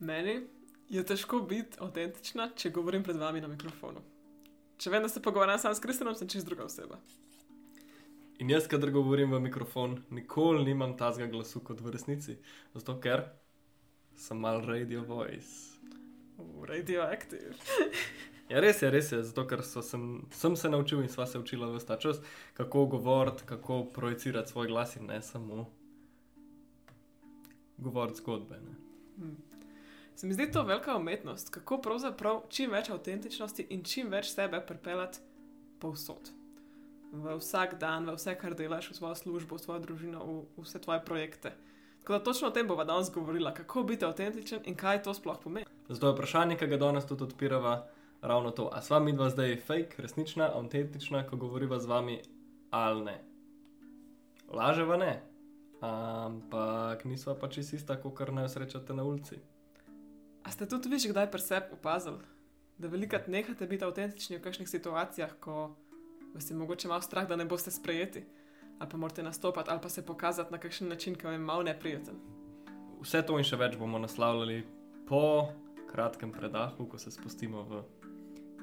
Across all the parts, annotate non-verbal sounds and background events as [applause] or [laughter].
Meni je težko biti avtentična, če govorim pred vami na mikrofonu. Če vem, da se pogovarjam sam s Kristjanom, sem čist druga oseba. In jaz, kadar govorim v mikrofon, nikoli nimam tazga glasu kot v resnici. Zato ker sem mal radio voice. Radioaktiv. Ja, res je, res je, zato ker so sem, sem se naučil in sva se učila v ta čas, kako govoriti, kako projicirati svoj glas in ne samo govoriti zgodbe. Ne. Hmm. Se mi zdi to velika umetnost, kako pravzaprav čim več avtentičnosti in čim več sebe pripeljati povsod. V vsak dan, v vse, kar delaš, v svojo službo, v svojo družino, v vse tvoje projekte. Tako da točno o tem bova danes govorila, kako biti avtentičen in kaj to sploh pomeni. Zato je vprašanje, ki ga danes tudi odpirava, ravno to. A sva mi dva zdaj fake, resnična, avtentična, ko govoriva z vami ali ne? Laževa ne, ampak nisva pa čisto ista, kot kar naj srečate na ulici. A ste tudi vi že kdaj pri sebi opazili, da velikrat nehate biti avtentični v kakšnih situacijah, ko vas je mogoče malo strah, da ne boste sprejeti, ali pa morate nastopati, ali pa se pokazati na kakšen način, ki vam je malo neprijeten? Vse to in še več bomo naslavljali po kratkem predahu, ko se spustimo v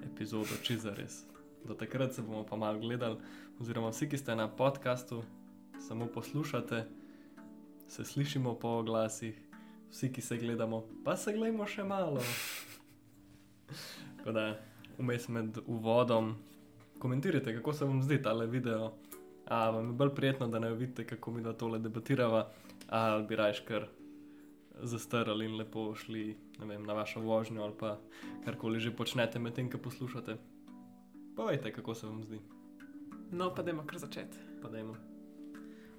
epizodo Čizares. Do takrat se bomo pa malo gledali, oziroma vsi, ki ste na podkastu, samo poslušate se slišimo po glasih, vsi, ki se gledamo, pa se gledamo še malo. Tako da, vmes med uvodom, komentirajte, kako se vam zdi ta video. A vam je bolj prijetno, da ne vidite, kako mi da tole debatiramo, ali bi rajš kar zastrali in lepo šli vem, na vašo vožnjo ali pa karkoli že počnete medtem, ko poslušate. Povejte, kako se vam zdi. No, pa dajmo kar začeti. Pa dajmo.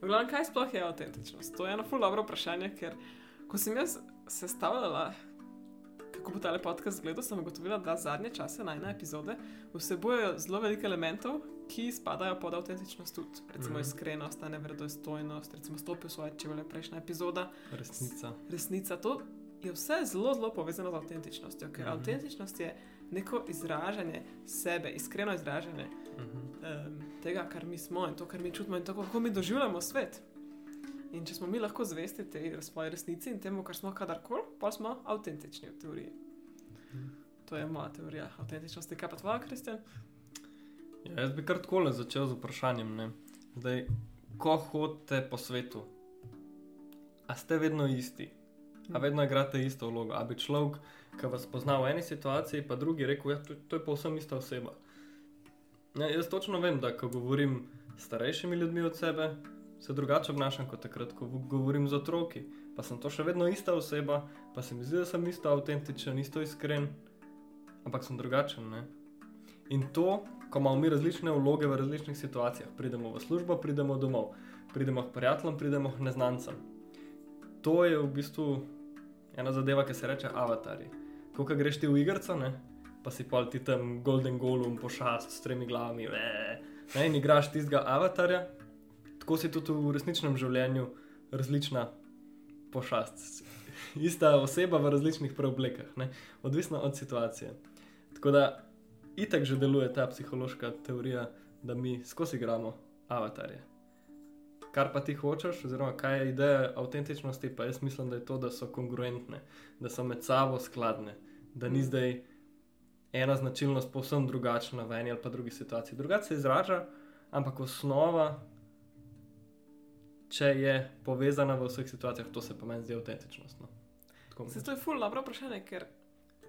Glavno, kaj sploh je avtentičnost? To je eno ful dobro vprašanje, ker ko sem jaz sestavljala, kako bo ta podcast izgledal, sem ugotovila, da zadnje čase najna epizode vsebujejo zelo veliko elementov, ki spadajo pod avtentičnost tudi. Recimo mm -hmm. iskrenost, neverodostojnost, recimo stopil svoje, če je prejšnja epizoda. Resnica. Resnica. To je vse zelo, zelo povezano z avtentičnostjo, ker mm -hmm. avtentičnost je neko izražanje sebe, iskreno izražanje uh -huh. um, tega, kar mi smo in to, kar mi čutimo in tako, kako mi doživljamo svet. In če smo mi lahko zvesti tej svoji resnici in temu, kar smo kadarkoli, pa smo avtentični v teoriji. Mhm. To je moja teorija avtentičnosti. Kaj pa tvoja, Kristjan? Ja, jaz bi kar tako začel z vprašanjem. Ne? Zdaj, ko hodite po svetu, a ste vedno isti? A vedno igrate isto vlogo? A bi človek ki vas pozna v eni situaciji, pa drugi rekel, da ja, to, to je povsem ista oseba. Ja, jaz točno vem, da ko govorim s starejšimi ljudmi od sebe, se drugače obnašam kot takrat, ko govorim z otroki. Pa sem to še vedno ista oseba, pa se mi zdi, da sem isto avtentičen, isto iskren, ampak sem drugačen. Ne? In to, ko imamo mi različne vloge v različnih situacijah, pridemo v službo, pridemo domov, pridemo k prijateljem, pridemo k neznancem. To je v bistvu ena zadeva, ki se reče avatarji ko greš ti v igrico, ne? pa si pa ti tam Golden Golem, pošast s tremi glavami, ne? ne? in igraš tistega avatarja, tako si tudi v resničnem življenju različna pošast. Ista oseba v različnih preoblekah, ne? odvisno od situacije. Tako da itak že deluje ta psihološka teorija, da mi skozi igramo avatarje. Kar pa ti hočeš, oziroma kaj je ideja avtentičnosti, pa jaz mislim, da je to, da so kongruentne, da so med sabo skladne da ni zdaj ena značilnost povsem drugačna v eni ali pa drugi situaciji. Drugače se izraža, ampak osnova, če je povezana v vseh situacijah, to se pa meni zdi avtentičnost. No. Se, to je ful dobro vprašanje, ker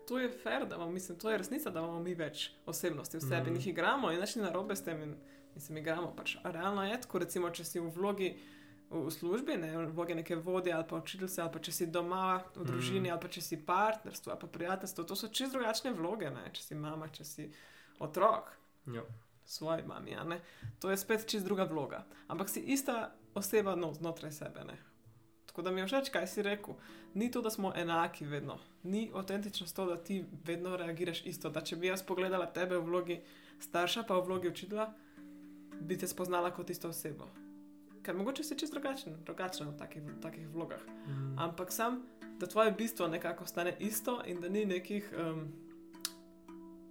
to je fair, da imamo, mislim, to je resnica, da imamo mi več osebnosti v sebi mm. in jih igramo in našli narobe s tem in, in se igramo. Pač, realno je tako, recimo, če si v vlogi v službi, ne v vlogi neke vodje ali pa učiteljice, ali pa če si doma v družini, mm. ali pa če si partnerstvo ali pa prijateljstvo. To so čisto drugačne vloge, ne? če si mama, če si otrok. Jo. Svoji mami, to je spet čist druga vloga. Ampak si ista oseba no, znotraj sebe. Ne? Tako da mi je všeč, kaj si rekel. Ni to, da smo enaki vedno. Ni avtentično to, da ti vedno reagiraš isto. Da če bi jaz pogledala tebe v vlogi starša, pa v vlogi učitelja, bi te spoznala kot isto osebo ker mogoče si čisto drugačen, drugačen v takih, takih vlogah. Mm. Ampak sam, da tvoje bistvo nekako ostane isto in da ni nekih, um,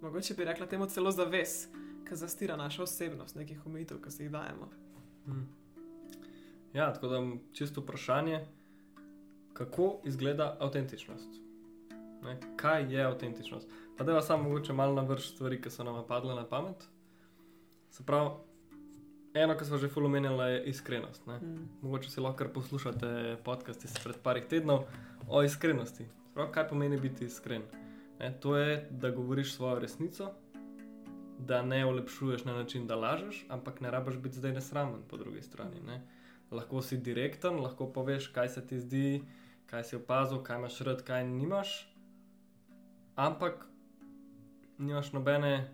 mogoče bi rekla temu celo zaves, ki zastira našo osebnost, nekih omejitev, ki si jih dajemo. Mm. Ja, tako da čisto vprašanje, kako izgleda avtentičnost. Ne? Kaj je avtentičnost? Pa da vas samo mogoče malo navrš stvari, ki so nam padle na pamet. Se pravi, eno, kar smo že fulomenili, je iskrenost. Ne? Mm. Mogoče si lahko poslušate podcast iz pred parih tednov o iskrenosti. Prav, kaj pomeni biti iskren? Ne, to je, da govoriš svojo resnico, da ne olepšuješ na način, da lažeš, ampak ne rabiš biti zdaj nesramen po drugi strani. Ne. Lahko si direkten, lahko poveš, kaj se ti zdi, kaj si opazil, kaj imaš rad, kaj nimaš, ampak nimaš nobene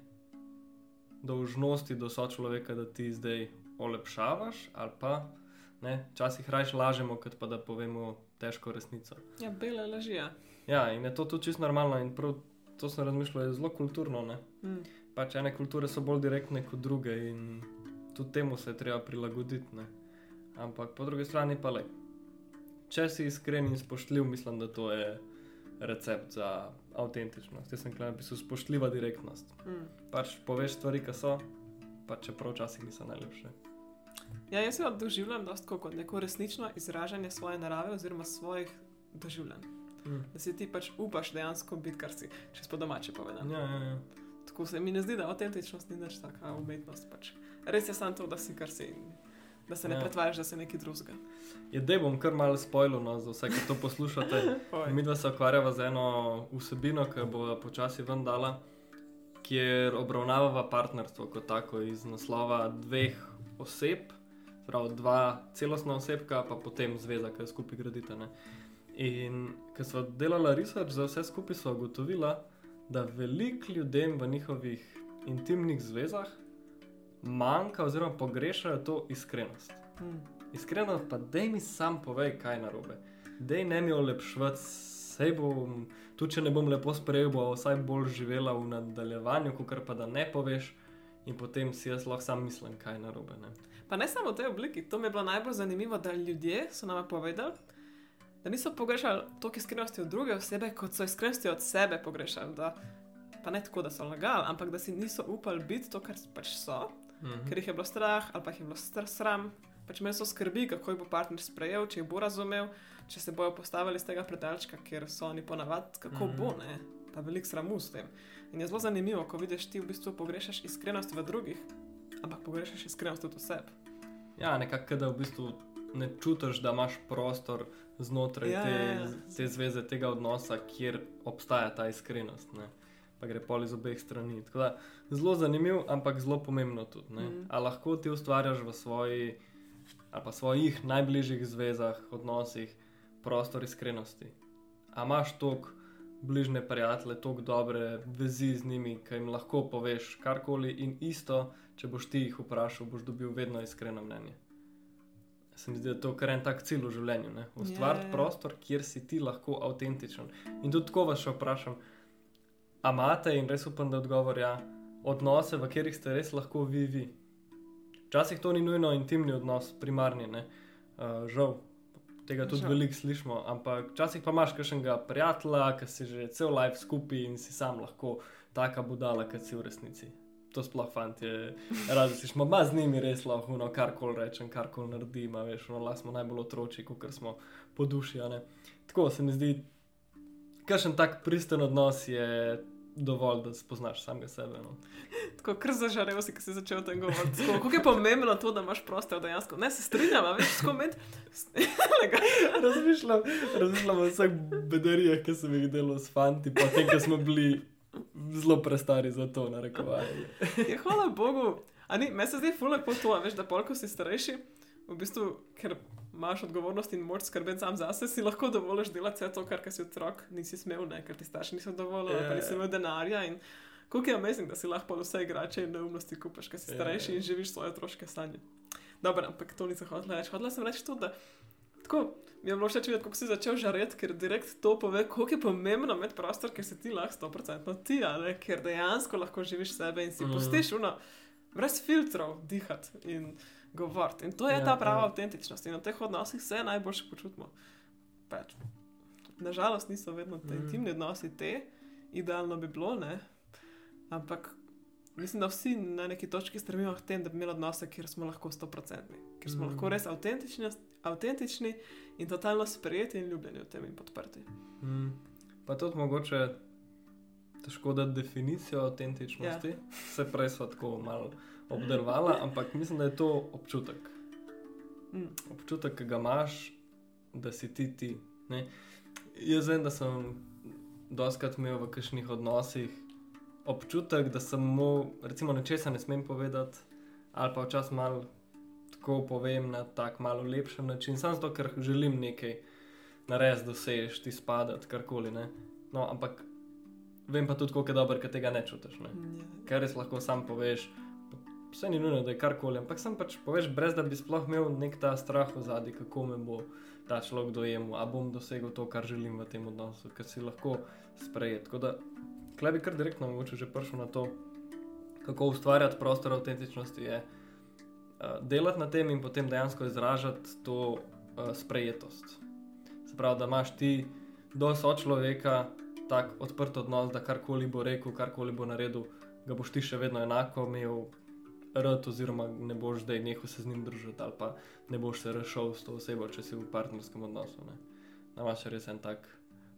dolžnosti do sočloveka, da ti zdaj olepšavaš ali pa. Včasih raje lažemo, kot pa da povemo težko resnico. Ja, bele lažije. Ja, in je to tudi čisto normalno, in prav to sem razmišljal, je zelo kulturno. Mm. Pač ene kulture so bolj direktne kot druge, in tudi temu se je treba prilagoditi. Ne? Ampak po drugi strani pa le. Če si iskren in spoštljiv, mislim, da to je recept za avtentičnost. Jaz sem kaj napisal, spoštljiva direktnost. Mm. Pač poveš stvari, ki so, pa čeprav včasih niso najlepše. Ja, jaz se doživljam dosto kot neko resnično izražanje svoje narave oziroma svojih doživljanj. Mm. Da si ti pač upaš dejansko biti, kar si, če po domače povedano. Ja, ja, ja. Tako se mi ne zdi, da avtentičnost ni več taka umetnost. Pač. Res je samo to, da si kar si. in Da se ne Ja. ja. pretvarjaš, da si nekaj drugega. Je, da bom kar malo spoilil no, za vse, ki to poslušate. [laughs] Mi dva se ukvarjava z eno vsebino, ki bo počasi ven dala, kjer obravnavava partnerstvo kot tako iz naslova dveh oseb, prav dva celostna osebka, pa potem zveza, ki jo skupaj gradite. Ne. In ko smo delali research za vse skupaj, smo ugotovili, da veliko ljudem v njihovih intimnih zvezah manjka oziroma pogrešajo to iskrenost. Mm. Iskreno, pa dej mi sam povej, kaj je narobe. Dej ne mi olepšvati, sej bom, tudi če ne bom lepo sprejel, bo vsaj bolj živela v nadaljevanju, kot pa da ne poveš, in potem si jaz lahko sam mislim, kaj je narobe. Ne? Pa ne samo v tej obliki, to mi je bilo najbolj zanimivo, da ljudje so nam povedali, da niso pogrešali toliko iskrenosti od druge osebe, kot so iskrenosti od sebe pogrešali. Da, pa ne tako, da so lagali, ampak da si niso upali biti to, kar pač so, Mhm. ker jih je bilo strah ali pa jih je bilo str sram. Pač me so skrbi, kako jih bo partner sprejel, če jih bo razumel, če se bojo postavili z tega predalčka, kjer so oni ponavadi, kako Mhm. bo, ne. Pa veliko sramu s tem. In je zelo zanimivo, ko vidiš ti v bistvu pogrešaš iskrenost v drugih, ampak pogrešaš iskrenost tudi v sebi. Ja, nekako, da v bistvu ne čutiš, da imaš prostor znotraj Ja, te, ja, ja. te zveze, tega odnosa, kjer obstaja ta iskrenost. Ne? Pa gre pol iz obeh strani. Tako Da, zelo zanimiv, ampak zelo pomembno tudi. Mm. Mhm. A lahko ti ustvarjaš v svoji, ali pa svojih najbližjih zvezah, odnosih prostor iskrenosti. A imaš toliko bližne prijatelje, toliko dobre vezi z njimi, ki jim lahko poveš karkoli in isto, če boš ti jih vprašal, boš dobil vedno iskreno mnenje. Se mi zdi, da je to kar en tak cilj v življenju. ne. Ustvariti Ja, ja. prostor, kjer si ti lahko avtentičen. In tudi tako vas še vprašam, a imate in res upam, da odgovor je ja, odnose, v katerih ste res lahko vi, vi. Včasih to ni nujno intimni odnos, primarni, ne. Uh, žal, tega tudi Žal. veliko slišimo, ampak včasih pa imaš kakšnega prijatelja, ki si že cel life skupaj in si sam lahko taka budala, kot si v resnici. To sploh fanti, [laughs] radi si smo, ma z njimi res lahko, no, karkoli rečem, karkoli naredim, a veš, no, lahko smo najbolj otroci, kot smo po duši. Tako se mi zdi, kakšen tak pristen odnos je dovolj, da spoznaš samega sebe. No. Tako kar zažarev si, ko si začel o tem govoriti. Kako je pomembno to, da imaš prostor dejansko. Ne se strinjam, a veš, skoment. [laughs] razmišljam, razmišljam o vseh bedarijah, ki sem jih delal s fanti, pa tem, ki smo bili zelo prestari za to, na rekovanje. Ja, hvala Bogu. A ni, meni se zdi fulno lepo to, veš, da polko si starejši, v bistvu, ker imaš odgovornost in moč skrbeti sam zase, si lahko dovoliš delati vse to, kar si otrok nisi smel, ne, ker ti starši niso dovolili, yeah. pa nisi imel denarja. In koliko je amazing, da si lahko vse igrače in neumnosti kupiš, ker si Ja, starejši in živiš svoje otroške sanje. Dobro, ampak to nisem hotela reči. Hotela sem reči tudi, da tako. Mi je bilo všeč videti, kako si začel žareti, ker direkt to pove, koliko je pomembno imeti prostor, ker si ti lahko 100% ti, ne? ker dejansko lahko živiš sebe in si mm. pustiš uno, brez filtrov dihati in govoriti. In to je Ja, ta prava ja. avtentičnost in v teh odnosih se najboljše počutimo. Pač. Nažalost niso vedno te Mhm. intimni odnosi te, idealno bi bilo, ne? ampak mislim, da vsi na neki točki stremimo k temu, da bi imeli odnose, kjer smo lahko 100%, kjer smo Mhm. lahko res avtentični, avtentični in totalno sprejeti in ljubljeni v tem in podprti. Mm. Pa tudi mogoče težko dati definicijo avtentičnosti. Ja. Se prej smo tako malo obdelovali, ampak mislim, da je to občutek. Mm. Občutek, ki ga imaš, da si ti ti. Ne? Jaz vem, da sem doskrat imel v kakšnih odnosih občutek, da mu, recimo, nečesa ne smem povedati, ali pa včasih malo tako povem na tak malo lepši način, samo zato, ker želim nekaj narediti, dosežeti, ti spadati, karkoli. Ne? No, ampak vem pa tudi, koliko je dobro, ker tega ne čutiš. Ne? Ja. Ker res lahko sam poveš. Vse ni nujno, da je karkoli, ampak sem pač poveš, brez da bi sploh imel nek ta strah v zadnji, kako me bo ta človek dojemal, a bom dosegel to, kar želim v tem odnosu, ker si lahko sprejet. Tako da, klej bi kar direktno mogoče že prišel na to, kako ustvarjati prostor avtentičnosti, je uh, delati na tem in potem dejansko izražati to uh, sprejetost. Se pravi, da imaš ti do sočloveka tak odprt odnos, da karkoli bo rekel, karkoli bo naredil, ga boš ti še vedno enako imel. Rud, oziroma, ne boš zdaj nehal se z njim družiti, ali pa ne boš se rešil s to osebo, če si v partnerskem odnosu. Imaš res en tak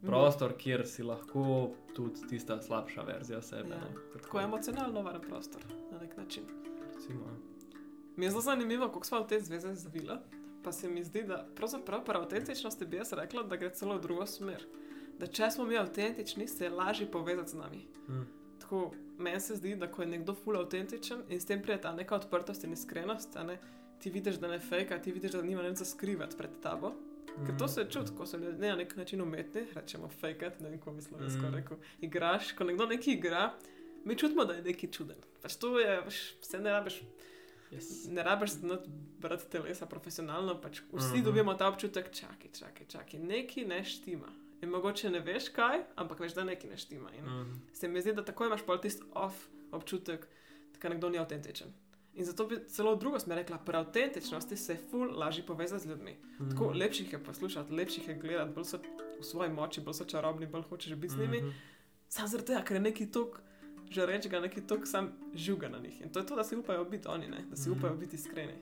prostor, kjer si lahko tudi tista slabša verzija sebe. Ja. ne. Tako emocionalno varen prostor na nek način. Recimo, ja. Mi je zelo zanimivo, kako smo v te zveze zvila. Pa se mi zdi, da pravzaprav pri avtentičnosti bi jaz rekla, da gre celo v drugo smer. Da če smo mi avtentični, se je lažje povezati z nami. mm. Tako meni se zdi, da ko je nekdo full avtentičen in s tem pride ta neka odprtost in iskrenost, ne, ti vidiš, da ne fejka, ti vidiš, da nima nič za skrivati pred tabo. Ker Mm. to se čuti, ko so ljudje na nek način umetni, rečemo fejkat, ne vem, kako bi slovensko Mm. rekel. Igraš, ko nekdo nekaj igra, mi čutimo, da je nekaj čuden. Pač to je, veš, vse ne rabiš, yes. ne rabiš znati brati telesa profesionalno, pač vsi Mhm. -huh. dobimo ta občutek, čakaj, čakaj, čakaj, nekaj ne štima. In mogoče ne veš kaj, ampak veš, da nekaj ne štima. In mm. se mi zdi, da tako imaš pol tisti off občutek, da nekdo ni avtentičen. In zato bi celo drugo smer rekla, pri avtentičnosti se ful lažje povezati z ljudmi. Mm. Tako lepših je poslušati, lepših je gledati, bolj so v svoji moči, bolj so čarobni, bolj hočeš biti z njimi. Mhm. Sam zaradi tega, ker je neki tok, že rečega, neki tok sam žuga na njih. In to je to, da si upajo biti oni, ne? da si Mhm. upajo biti iskreni.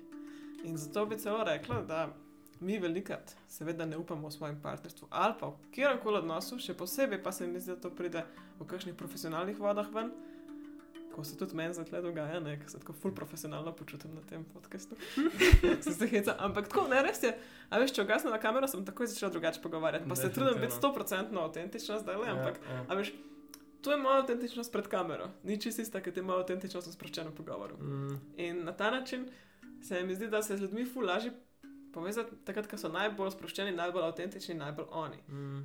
In zato bi celo rekla, da mi velikrat seveda ne upamo v svojem partnerstvu ali pa v kjerkoli odnosu, še posebej pa se mi zdi, da to pride v kakšnih profesionalnih vodah ven. Ko se tudi meni zdaj dogaja, ne, ker se tako ful profesionalno počutim na tem podkastu. [laughs] se se heca, ampak tako, ne res je. A veš, če ugasnem na kamero, sem takoj začela drugače pogovarjati. Pa se trudim biti. 100% avtentična zdaj le, ampak Ja, ja. A veš, to je moja avtentičnost pred kamero, ni čisto ista, kot je moja avtentičnost v sproščenem pogovoru. Mm. In na ta način se mi zdi, da se z ljudmi ful lažje povezati, takrat, ko so najbolj sproščeni, najbolj avtentični, najbolj oni. Mm.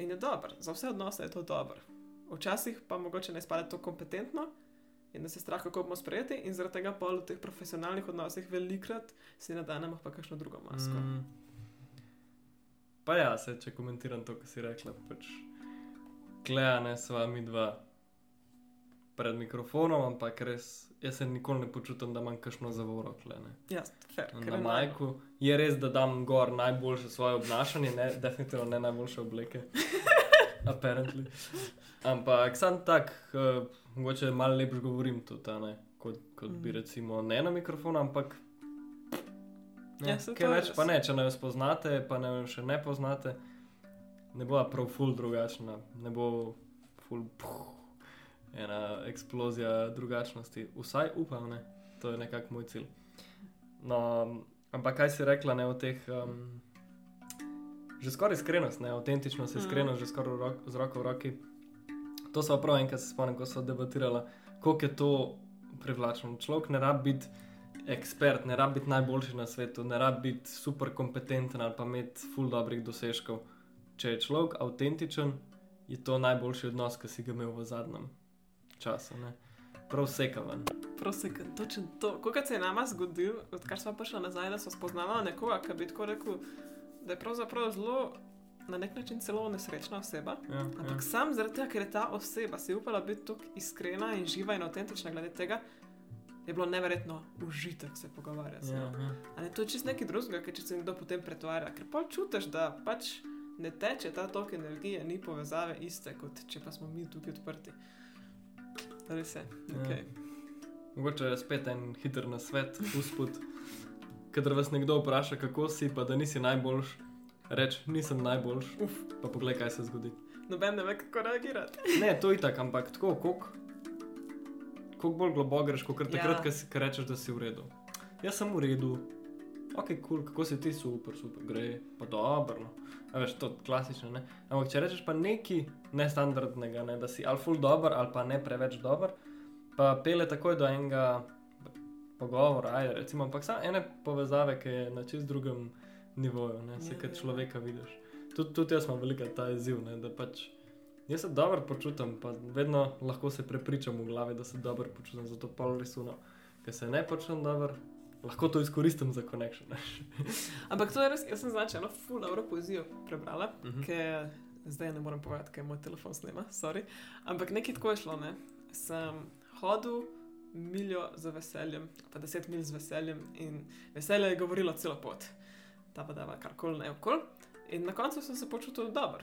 In je dobro, za vse odnose je to dobro. Včasih pa mogoče ne izpade to kompetentno in da se strah, kako bomo sprejeti, in zaradi tega pa v teh profesionalnih odnosih velikrat si nadanemo pa kakšno drugo masko. Mm. Pa ja, se, če komentiram to, kar si rekla, pač klejane s vami dva pred mikrofonom, ampak res, jaz se nikoli ne počutim, da imam kakšno zavoro. Ja, Na majku je res, da dam gor najboljše svoje obnašanje, ne, definitivno ne najboljše obleke. [laughs] Apparently. Ampak sam tak, uh, mogoče malo lepš govorim tudi, ne, kot, kot bi Mhm. recimo ne na mikrofonu, ampak. Ne, Ja, kaj več res. pa ne, če ne jo spoznate, pa ne jo še ne poznate, ne bo prav ful drugačna, ne bo ful puh, ena eksplozija drugačnosti. Vsaj upam, ne, to je nekako moj cilj. No, ampak kaj si rekla ne o teh. Um, Že skoraj iskrenost, ne, avtentičnost, Mhm. iskrenost, že skoraj rok, z roko v roki. To so prav enkrat se spomnim, ko so debatirali, koliko je to privlačno. Človek ne rabi biti ekspert, ne rabi biti najboljši na svetu, ne rabi biti super kompetenten ali pa imeti full dobrih dosežkov. Če je človek avtentičen, je to najboljši odnos, ki si ga imel v zadnjem času. Ne? Prav sekaven. Prosim, točno to. Kako se je nama zgodil, odkar smo prišli nazaj, da smo spoznali nekoga, ki bi tako rekel, da je pravzaprav zelo na nek način celo nesrečna oseba. Ja, Ampak ja. sam zaradi tega, ker je ta oseba si upala biti tako iskrena in živa in avtentična glede tega, je bilo neverjetno užitek se pogovarjati. ja, ja. A ne, to je čist nekaj drugega, ker če se nekdo potem pretvarja, ker pa čutiš, da pač ne teče ta tok energije, ni povezave iste, kot če pa smo mi tukaj odprti. Res je. Ja. Okay. Mogoče je spet en hiter nasvet, uspod. Kadar vas nekdo vpraša, kako si, pa da nisi najboljš, reč nisem najboljš, Uf. pa poglej, kaj se zgodi. noben ne ve, kako reagirati. Ne, to je tako, ampak tako, koliko bolj globoko greš, kot takrat, Ja. si- ko rečeš, da si v redu. Jaz sem v redu, ok, kul, cool, kako si ti super, super, gre, pa dobro. No. A veš, to je klasično. Ne? Ampak če rečeš pa nekaj nestandardnega, ne? da si ali ful dober ali pa ne preveč dober, pa pele takoj do enega pogovora, ajde, recimo, ampak samo ene povezave, ki je na čist drugem nivoju, ne se Ja, kot ja. človeka vidiš. Tudi, tudi jaz imam veliko ta izziv, ne? da pač jaz se dobro počutim, pa vedno lahko se prepričam v glavi, da se dobro počutim, zato pol resuno, ker se ne počutim dobro. Lahko to izkoristim za ne. [laughs] Ampak to je res, jaz sem znači eno full dobro poezijo prebrala, Mhm. ker zdaj ne morem povedati, ker moj telefon snema, sorry. Ampak nekaj tako je šlo, ne. Sem hodil miljo z veseljem, pa deset mil z veseljem in veselje je govorilo celo pot. Ta pa dava karkoli ne okol. In na koncu sem se počutil dobro.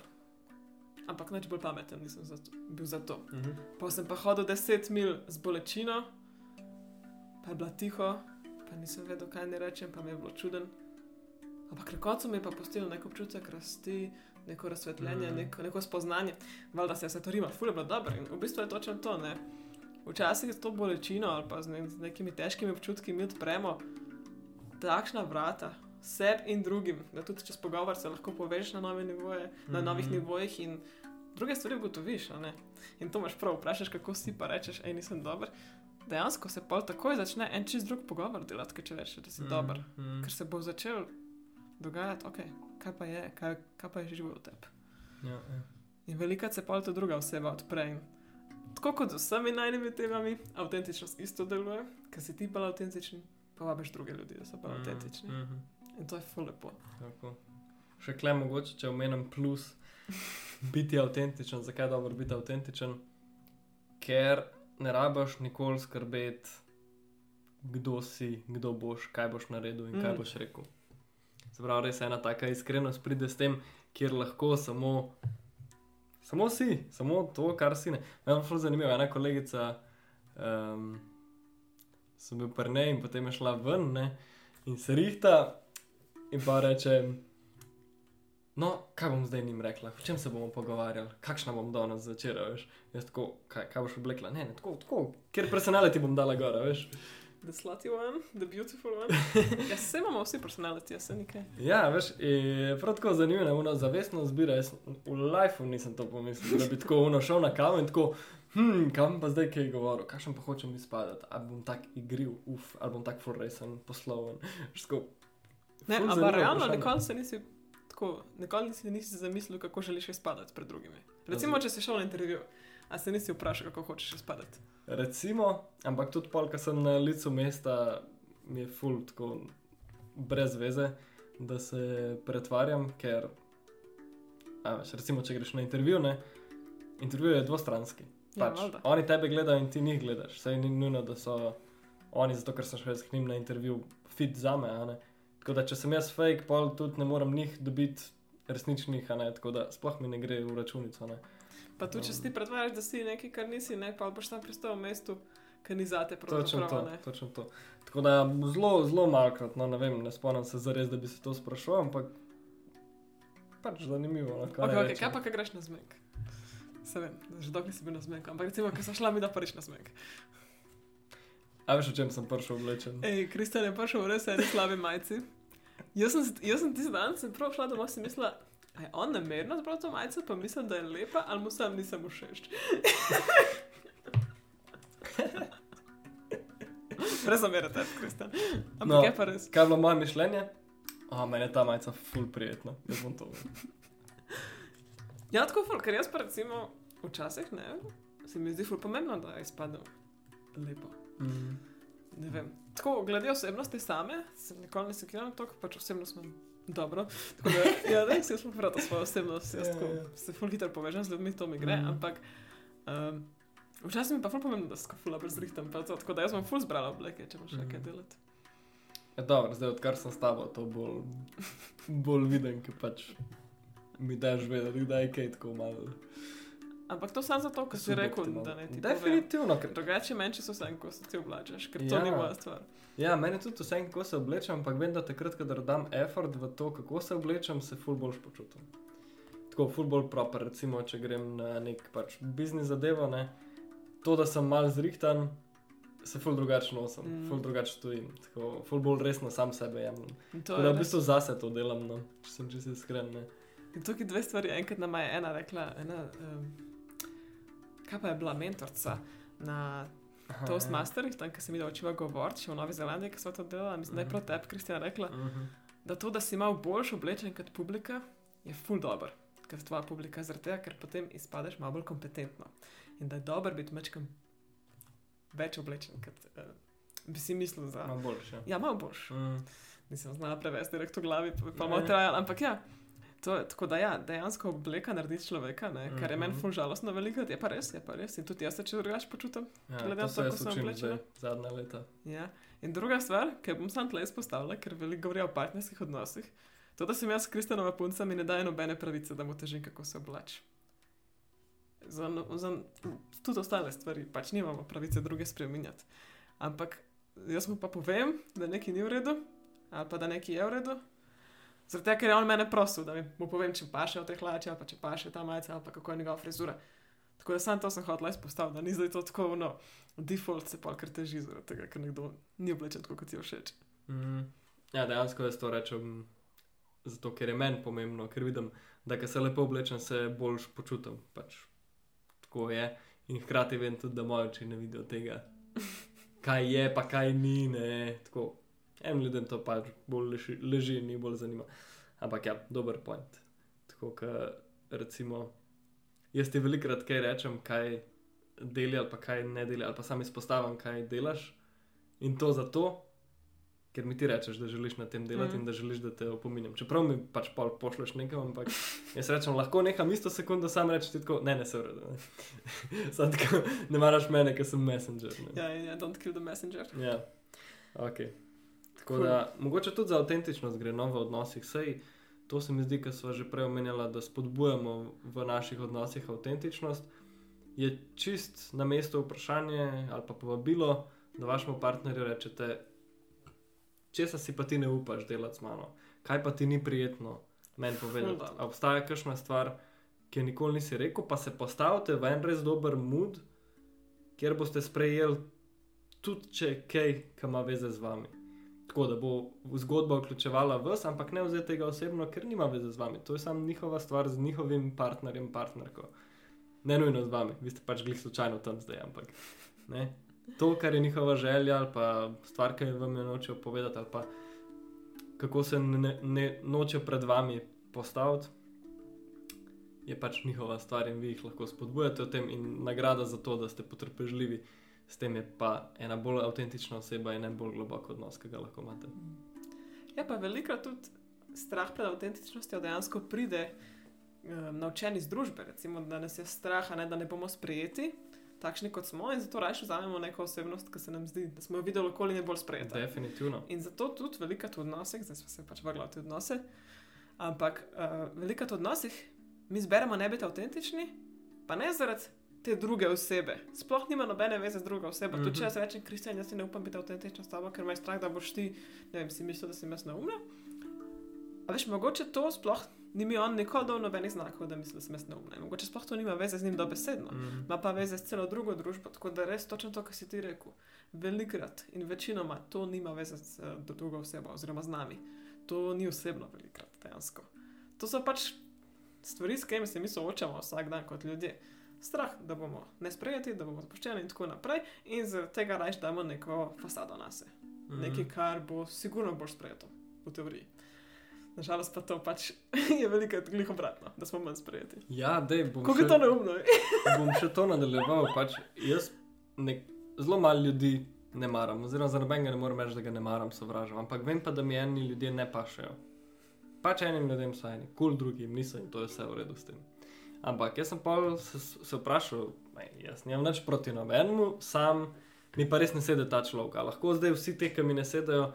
Ampak nič bolj pameten nisem zato, bil za to. Mhm. Pa sem pa hodil 10 mil z bolečino, pa je bila tiho, pa nisem vedel, kaj ne rečem, pa mi je bilo čuden. Ampak na koncu mi je pa postil nek občutek rasti, neko razsvetljenje, mm. neko, neko spoznanje. Valjda se je vse to rima, fulje bilo dobro in v bistvu je točno to. Ne? Včasih s to bolečino ali pa z, ne, z nekimi težkimi občutki mi odpremo takšna vrata. Sebi in drugim, da tudi čez pogovor se lahko povežeš na, nove nivoje, na novih Mhm. nivojih in druge stvari ugotoviš. In to imaš prav, vprašaš, kako si pa rečeš, hej, nisem dober. Dejansko se pa takoj začne en čist drug pogovor delati, če rečeš, da si mm. dober. Mhm. Ker se bo začel dogajati, ok, kaj pa je, kaj, kaj pa je živo v tebi. Ja, ja. In velikrat se pa ta druga oseba odpre. Tako kot z vsemi najnimi temami, avtentičnost isto deluje, ker si ti pa avtentičen, pa vabiš druge ljudi, da so pa Mhm, avtentični. mhm. In to je ful lepo. Tako. Še kle mogoče, če omenim plus, biti avtentičen. Zakaj je dobro biti avtentičen? Ker ne rabiš nikoli skrbeti, kdo si, kdo boš, kaj boš naredil in kaj Mm. boš rekel. Se pravi, res ena taka iskrenost pride s tem, kjer lahko samo, samo si, samo to, kar si ne. Meni je zelo zanimivo, ena kolegica. Um, sem bil pri njej in potem je šla ven ne, in se rihta in pa reče. No, kaj bom zdaj njim rekla, o čem se bomo pogovarjali, kakšna bom danes začela, veš. Jaz tako, kaj, kaj boš oblekla, ne, ne, tako, tako, ker personality bom dala gora, veš. The slutty one, the beautiful one. [laughs] ja, se imamo vsi personality, jaz se nekaj. Ja, veš, in prav tako zanimivo, ono zavestno zbira, jaz v lifeu nisem to pomislil, da bi tako ono šel na kavo in tako, hm, kam pa zdaj kaj govoril, kakšen pa hočem izpadati, ali bom tak igriv, uf, ali bom tak full resen, posloven, veš, tako. Ne, ampak realno nikoli se nisi tako, nikoli si nisi zamislil, kako želiš izpadati pred drugimi. Recimo, Razumem. če si šel na intervju, a se nisi vprašal, kako hočeš izpadati. Recimo, ampak tudi pol, ko sem na licu mesta, mi je full tako brez veze, da se pretvarjam, ker, a veš, recimo, če greš na intervju, ne, intervju je dvostranski. Ja, Pač, valjda. oni tebe gledajo in ti njih gledaš. Saj ni nujno, da so oni, zato ker sem šel z njim na intervju, fit za me. Tako da, če sem jaz fake, pol tudi ne morem njih dobiti resničnih, tako da sploh mi ne gre v računico. Ne. Pa tudi, če si ti pretvarjaš, da si nekaj, kar nisi, ne, pa boš tam pristal v mestu, ki ni zate Točno to, pravzaprav. ne. točno to. Tako da zelo, zelo malkrat, no ne vem, ne spomnim se zares, da bi se to sprašoval, ampak pač zanimivo. No, kaj Okay, okay, kaj pa, kaj greš na zmek? Se vem, že dolgo nisi bil na zmeku, ampak recimo, ko sem šla mi da prvič na zmek. A veš, o čem sem prišel oblečen? Ej, Kristjan je prišel v res eni slabi majici. Jaz sem, jaz sem tisti dan, sem prav šla domov in si mislila, a je on namerno zbral to majico, pa mislim, da je lepa, ali mu sam nisem všeč. [laughs] Res zamerate, Kristjan. Ampak No. je pa res. Kaj je bilo moje mišljenje? A, meni je ta majica full prijetna. Jaz bom to. [laughs] Ja, tako ful, ker jaz pa recimo včasih ne, se mi zdi ful pomembno, da izpadem lepo. Mm. Ne vem. Tako, glede osebnosti same, se nikoli ne sekiram toliko, pač osebnost imam dobro. Tako da, [laughs] ja, se jaz sem prav svojo osebnost, jaz Ja, tako ja. se ful hitro povežem z ljudmi, to mi gre, Mhm. ampak um, včasih mi pa ful pomembno, da se ful dobro zrihtam, pa to, tako da jaz sem ful zbrala obleke, če imaš še kaj Mhm. delati. Ja, dobro, zdaj odkar sem s tabo, to bolj, bolj viden, ker pač mi daš vedeti, da je kaj tako malo. Ampak to samo zato, ker si rekel, da ne ti. Definitivno, ker Drugače meni, če so vse, ko se ti oblačeš, ker to Ja. ni moja stvar. Ja, meni tudi vse, kako se oblečem, ampak vem, da takrat, ko dam effort v to, kako se oblečem, se ful boljš počutim. tako football proper, recimo, če grem na nek pač biznis zadevo, ne, to, da sem mal zrihtan, se ful drugače nosim, Mm. ful drugače stojim, tako ful bolj resno sam sebe jemljem. To Tako da v bistvu zase to delam, no, če sem čisto iskren. Ne. In tukaj dve stvari. Enkrat nam je ena rekla, ena, um, kaj pa je bila mentorica na Toastmasterjih, tam, ki sem jih učila govoriti, še v Novi Zelandiji, ki smo to delali. Mislim, da je Mhm. prav tebi, Kristjana, rekla, ja. Mhm. da to, da si malo boljš oblečen kot publika, je ful dobr, kot tvoja publika, zaradi tega, ker potem izpadeš malo bolj kompetentno. In da je dober biti mečkam več oblečen, kot uh, bi si mislil za. Malo boljše. Ja, malo boljš. Mm. Nisem znala prevesti direkt v glavi, pa, malo trajalo, ampak ja. To, tako da ja, dejansko obleka naredi človeka, ne, kar je meni Mhm. ful žalostno veliko, je pa res, je pa res. In tudi jaz se če drugače počutim. Ja, Glede na to, jaz ko sem oblečena. zadnja leta. Ja. In druga stvar, ki bom sam tle izpostavila, ker veliko govorijo o partnerskih odnosih, to, da sem jaz s Kristjanova punca, mi ne daje nobene pravice, da mu težim, kako se oblači. Za, no- za tudi ostale stvari, pač nimamo pravice druge spremenjati. Ampak jaz mu pa povem, da nekaj ni v redu, ali pa da nekaj je v redu. Tega, ker je on mene prosil, da mi mu povem, če paše v te hlače, ali pa če paše ta majica, ali pa kako je njegova frizura. Tako da sam to sem hotel izpostaviti, da ni zdaj to tako, no, default se pa kar teži zaradi tega, ker nekdo ni oblečen tako, kot ti je všeč. Mm. Ja, dejansko jaz to rečem, zato ker je meni pomembno, ker vidim, da ko se lepo oblečem, se boljš počutim. Pač. Tako je. In hkrati vem tudi, da moje oči ne vidijo tega, [laughs] kaj je, pa kaj ni. Ne. Tako. Enim ljudem to pač bolj leži, leži in jih bolj zanima. Ampak ja, dober point. Tako, ker recimo, jaz ti velikrat kaj rečem, kaj deli ali pa kaj ne deli, ali pa sam izpostavim, kaj delaš. In to zato, ker mi ti rečeš, da želiš na tem delati Mhm. mm. in da želiš, da te opominjam. Čeprav mi pač pol pošleš nekam, ampak jaz rečem, lahko nekam isto sekundo, sam rečeš ti tako, ne, ne se ureda. Sam tako, ne maraš mene, ker sem messenger. Ne. Ja, ja, don't kill the messenger. Ja, ok. Tako Cool. da, mogoče tudi za avtentičnost gre no v odnosih. Sej, to se mi zdi, ker smo že prej omenjali, da spodbujamo v naših odnosih avtentičnost. Je čist na mestu vprašanje ali pa povabilo, da vašemu partnerju rečete, česa si pa ti ne upaš delati z mano, kaj pa ti ni prijetno meni povedati. Ful dobro. A obstaja kakšna stvar, ki je nikoli nisi rekel, pa se postavite v en res dober mood, kjer boste sprejeli tudi če je kaj, ki ima veze z vami. Tako da bo zgodba vključevala vas, ampak ne vzeti tega osebno, ker nima veze z vami. To je samo njihova stvar z njihovim partnerjem, partnerko. Ne nujno z vami, vi ste pač glih slučajno tam zdaj, ampak ne. To, kar je njihova želja ali pa stvar, ki vam jo nočejo povedati, ali pa kako se ne, ne nočejo pred vami postaviti, je pač njihova stvar in vi jih lahko spodbujate v tem in nagrada za to, da ste potrpežljivi. S tem je pa ena bolj avtentična oseba in en bolj globok odnos, ki ga lahko imate. Ja, pa velikrat tudi strah pred avtentičnostjo dejansko pride um, naučen iz družbe. Recimo, da nas je strah, ne, da ne bomo sprejeti, takšni kot smo, in zato raje vzamemo neko osebnost, ki se nam zdi, da smo jo videli okolje ne bolj sprejeta. Definitivno. In zato tudi velikrat v odnosih, zdaj smo se pač vrgli v te odnose, ampak uh, velikrat v odnosih mi zberemo ne biti avtentični, pa ne zaradi te druge osebe. Sploh nima nobene veze z drugo osebo. Mm -hmm. Tudi če Mhm. jaz rečem, Kristjan, jaz si ne upam biti avtentična s tabo, ker me je strah, da boš ti, ne vem, si mislil, da si jaz neumna. A veš, mogoče to sploh ni mi on nikoli dal nobenih znakov, da misli, da sem jaz neumna. In mogoče sploh to nima veze z njim dobesedno. Mm. Ima pa veze s celo drugo družbo, tako da res točno to, kar si ti rekel. Velikrat in večinoma to nima veze z uh, drugo osebo oziroma z nami. To ni osebno velikrat, dejansko. To so pač stvari, s katerimi se mi soočamo vsak dan kot ljudje. Strah, da bomo nesprejeti, da bomo zapuščeni in tako naprej, in zaradi tega raje damo neko fasado na sebe. Mm. Nekaj, kar bo sigurno bolj sprejeto, v teoriji. Nažalost pa to pač [laughs] je veliko glih obratno, da smo manj sprejeti. Ja, dej, bom, Kako je to neumno? [laughs] bom še to nadaljeval. Pač jaz nek, zelo malo ljudi ne maram, oziroma za nobenega ne morem reči, da ga ne maram, sovražam. Ampak vem pa, da mi eni ljudje ne pašejo. Pač enim ljudem so eni, kul cool, drugim niso in to je vse v redu s tem. Ampak jaz sem pa se, se vprašal, "Ej, jaz nimam nič proti nobenemu, sam mi pa res ne sedi ta človek. A lahko zdaj vsi te, ki mi ne sedajo,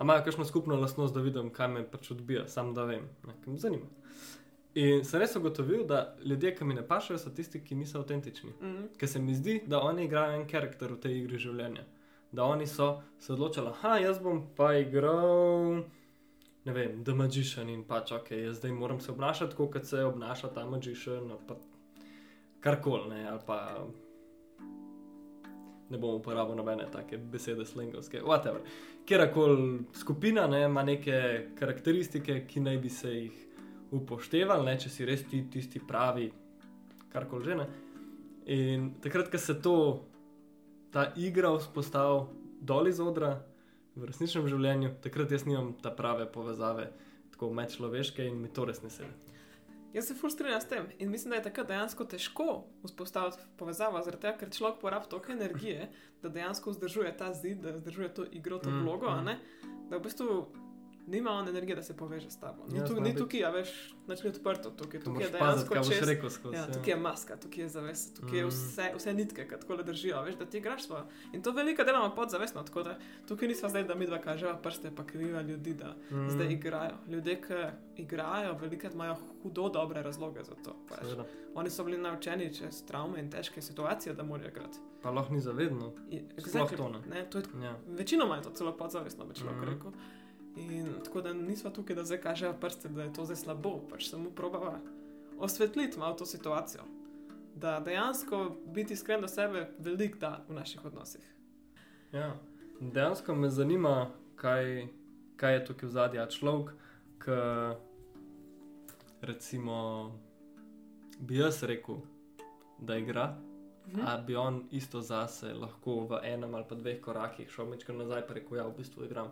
imajo kakšno skupno lastnost, da vidim, kaj me pač odbija, sam da vem, nekaj me zanima. In sem res ugotovil, da ljudje, ki mi ne pašajo, so tisti, ki niso avtentični. Mm. Ker se mi zdi, da oni igrajo en karakter v tej igri življenja. Da oni so se odločili, da jaz bom pa igral ne vem, The Magician in pač ok, jaz zdaj moram se obnašati tako, kot se obnaša ta Magician, no, pa karkoli, ne, ali pa ne bom uporabil nobene take besede slengovske, whatever. Kjerkoli skupina ne, ima neke karakteristike, ki naj bi se jih upoštevali, ne, če si res ti tisti pravi, karkoli že ne. In takrat, ko se to, ta igra vzpostavi dol iz odra v resničnem življenju, takrat jaz nimam ta prave povezave, tako medčloveške in mi to res ne sedi. Jaz se fulstrinjam s tem in mislim, da je takrat dejansko težko vzpostaviti povezavo, zaradi tega, ker človek porabi toliko energije, da dejansko vzdržuje ta zid, da vzdržuje to igro, to Mm, vlogo, mm, mm. da v bistvu nima on energije, da se poveže s tabo. Ni, Ja, tu, ni tukaj, a veš, nič ni odprto, tukaj, Tu tukaj je dejansko čez. rekel skozi. Ja, ja. tukaj je maska, tukaj je zavest, tukaj je Mm. vse, vse nitke, ki tako le držijo, veš, da ti igraš svoje. In to velika delamo podzavestno, tako da tukaj nismo zdaj, da mi dva kažemo prste, pa kriva ljudi, da Mm, zdaj igrajo. Ljudje, ki igrajo, velikrat imajo hudo dobre razloge za to. Oni so bili naučeni čez travme in težke situacije, da morajo igrati. Pa lahko ni zavedno. Sploh exactly, ne. To je Ja. Večinoma je to celo podzavestno, bi človek mm rekel. In tako da nismo tukaj, da zdaj kažejo prste, da je to zdaj slabo, pač samo probava osvetliti malo to situacijo. Da dejansko biti iskren do sebe velik da v naših odnosih. Ja. Dejansko me zanima, kaj, kaj je tukaj v zadnji človek, ki recimo bi jaz rekel, da igra. Mhm. A bi on isto zase lahko v enem ali pa dveh korakih šel mečkar nazaj in rekel, ja, v bistvu igram.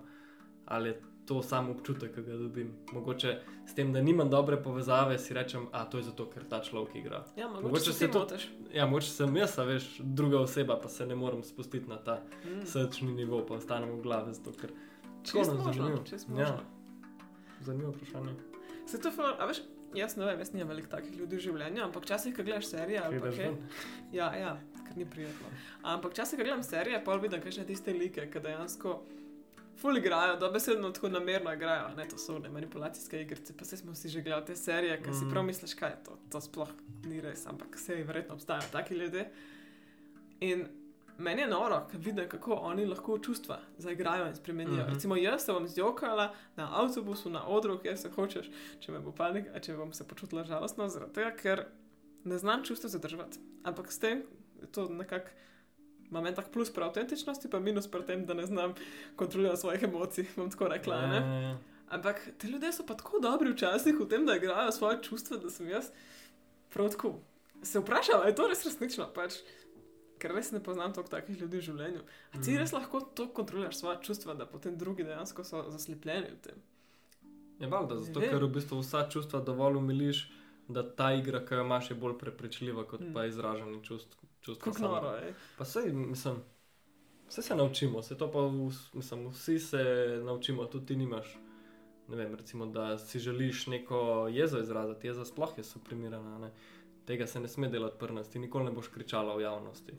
Ali je to samo občutek, ki ga dobim. Mogoče s tem, da nimam dobre povezave, si rečem, a to je zato, ker ta človek igra. Ja, mogoče, Mogoče se to- motiš. Ja, mogoče sem jaz, a veš, druga oseba, pa se ne morem spustiti na ta Mm. srčni nivo, pa ostanem v glavi. Zato, ker... Čisto možno, zanimivo. Ja. Zanimivo vprašanje. Se to ful, a veš, jaz ne vem, jaz nimam veliko takih ljudi v življenju, ampak včasih, ko gledaš serije ali pa kaj. ven? Ja, ja, ker ni prijetno. Ampak včasih, ko gledam serije, pa vidim, kaj še tiste like, ki dejansko ful igrajo, dobesedno tako namerno igrajo. Ne, to so ne manipulacijske igrice, pa se smo si že gledali te serije, ki si Mhm. prav misliš, kaj je to. To sploh ni res, ampak se verjetno obstajajo taki ljudje. In meni je noro, ker vidim, kako oni lahko čustva zaigrajo in spremenijo. Mhm. Recimo, jaz se bom zjokala na avtobusu, na odru, kjer se hočeš, če me bo panika, če bom se počutila žalostno, zaradi tega, ker ne znam čustva zadržati. Ampak s tem je to nekako. Imam en tak plus pri avtentičnosti, pa minus pri tem, da ne znam kontrolirati svojih emocij, bom tako rekla. Ja, Ne? ja, ja. Ampak ti ljudje so pa tako dobri včasih v tem, da igrajo svoje čustva, da sem jaz prav tako. Se vprašam, ali je to res resnično, pač, ker res ne poznam toliko takih ljudi v življenju. A ti Mhm. res lahko to kontroliraš svoje čustva, da potem drugi dejansko so zaslepljeni v tem. Je valjda, zato ker v bistvu vsa čustva dovolj umiliš, da ta igra, ki jo imaš, je bolj prepričljiva kot Mm. pa izražanje čustv. Čustva Kako noro je. Pa sej, mislim, vse se naučimo, se to pa mislim, vsi se naučimo, tudi ti nimaš. Ne vem, recimo, da si želiš neko jezo izraziti, jeza sploh je suprimirana. Ne? Tega se ne sme delati prnas, ti nikoli ne boš kričala v javnosti.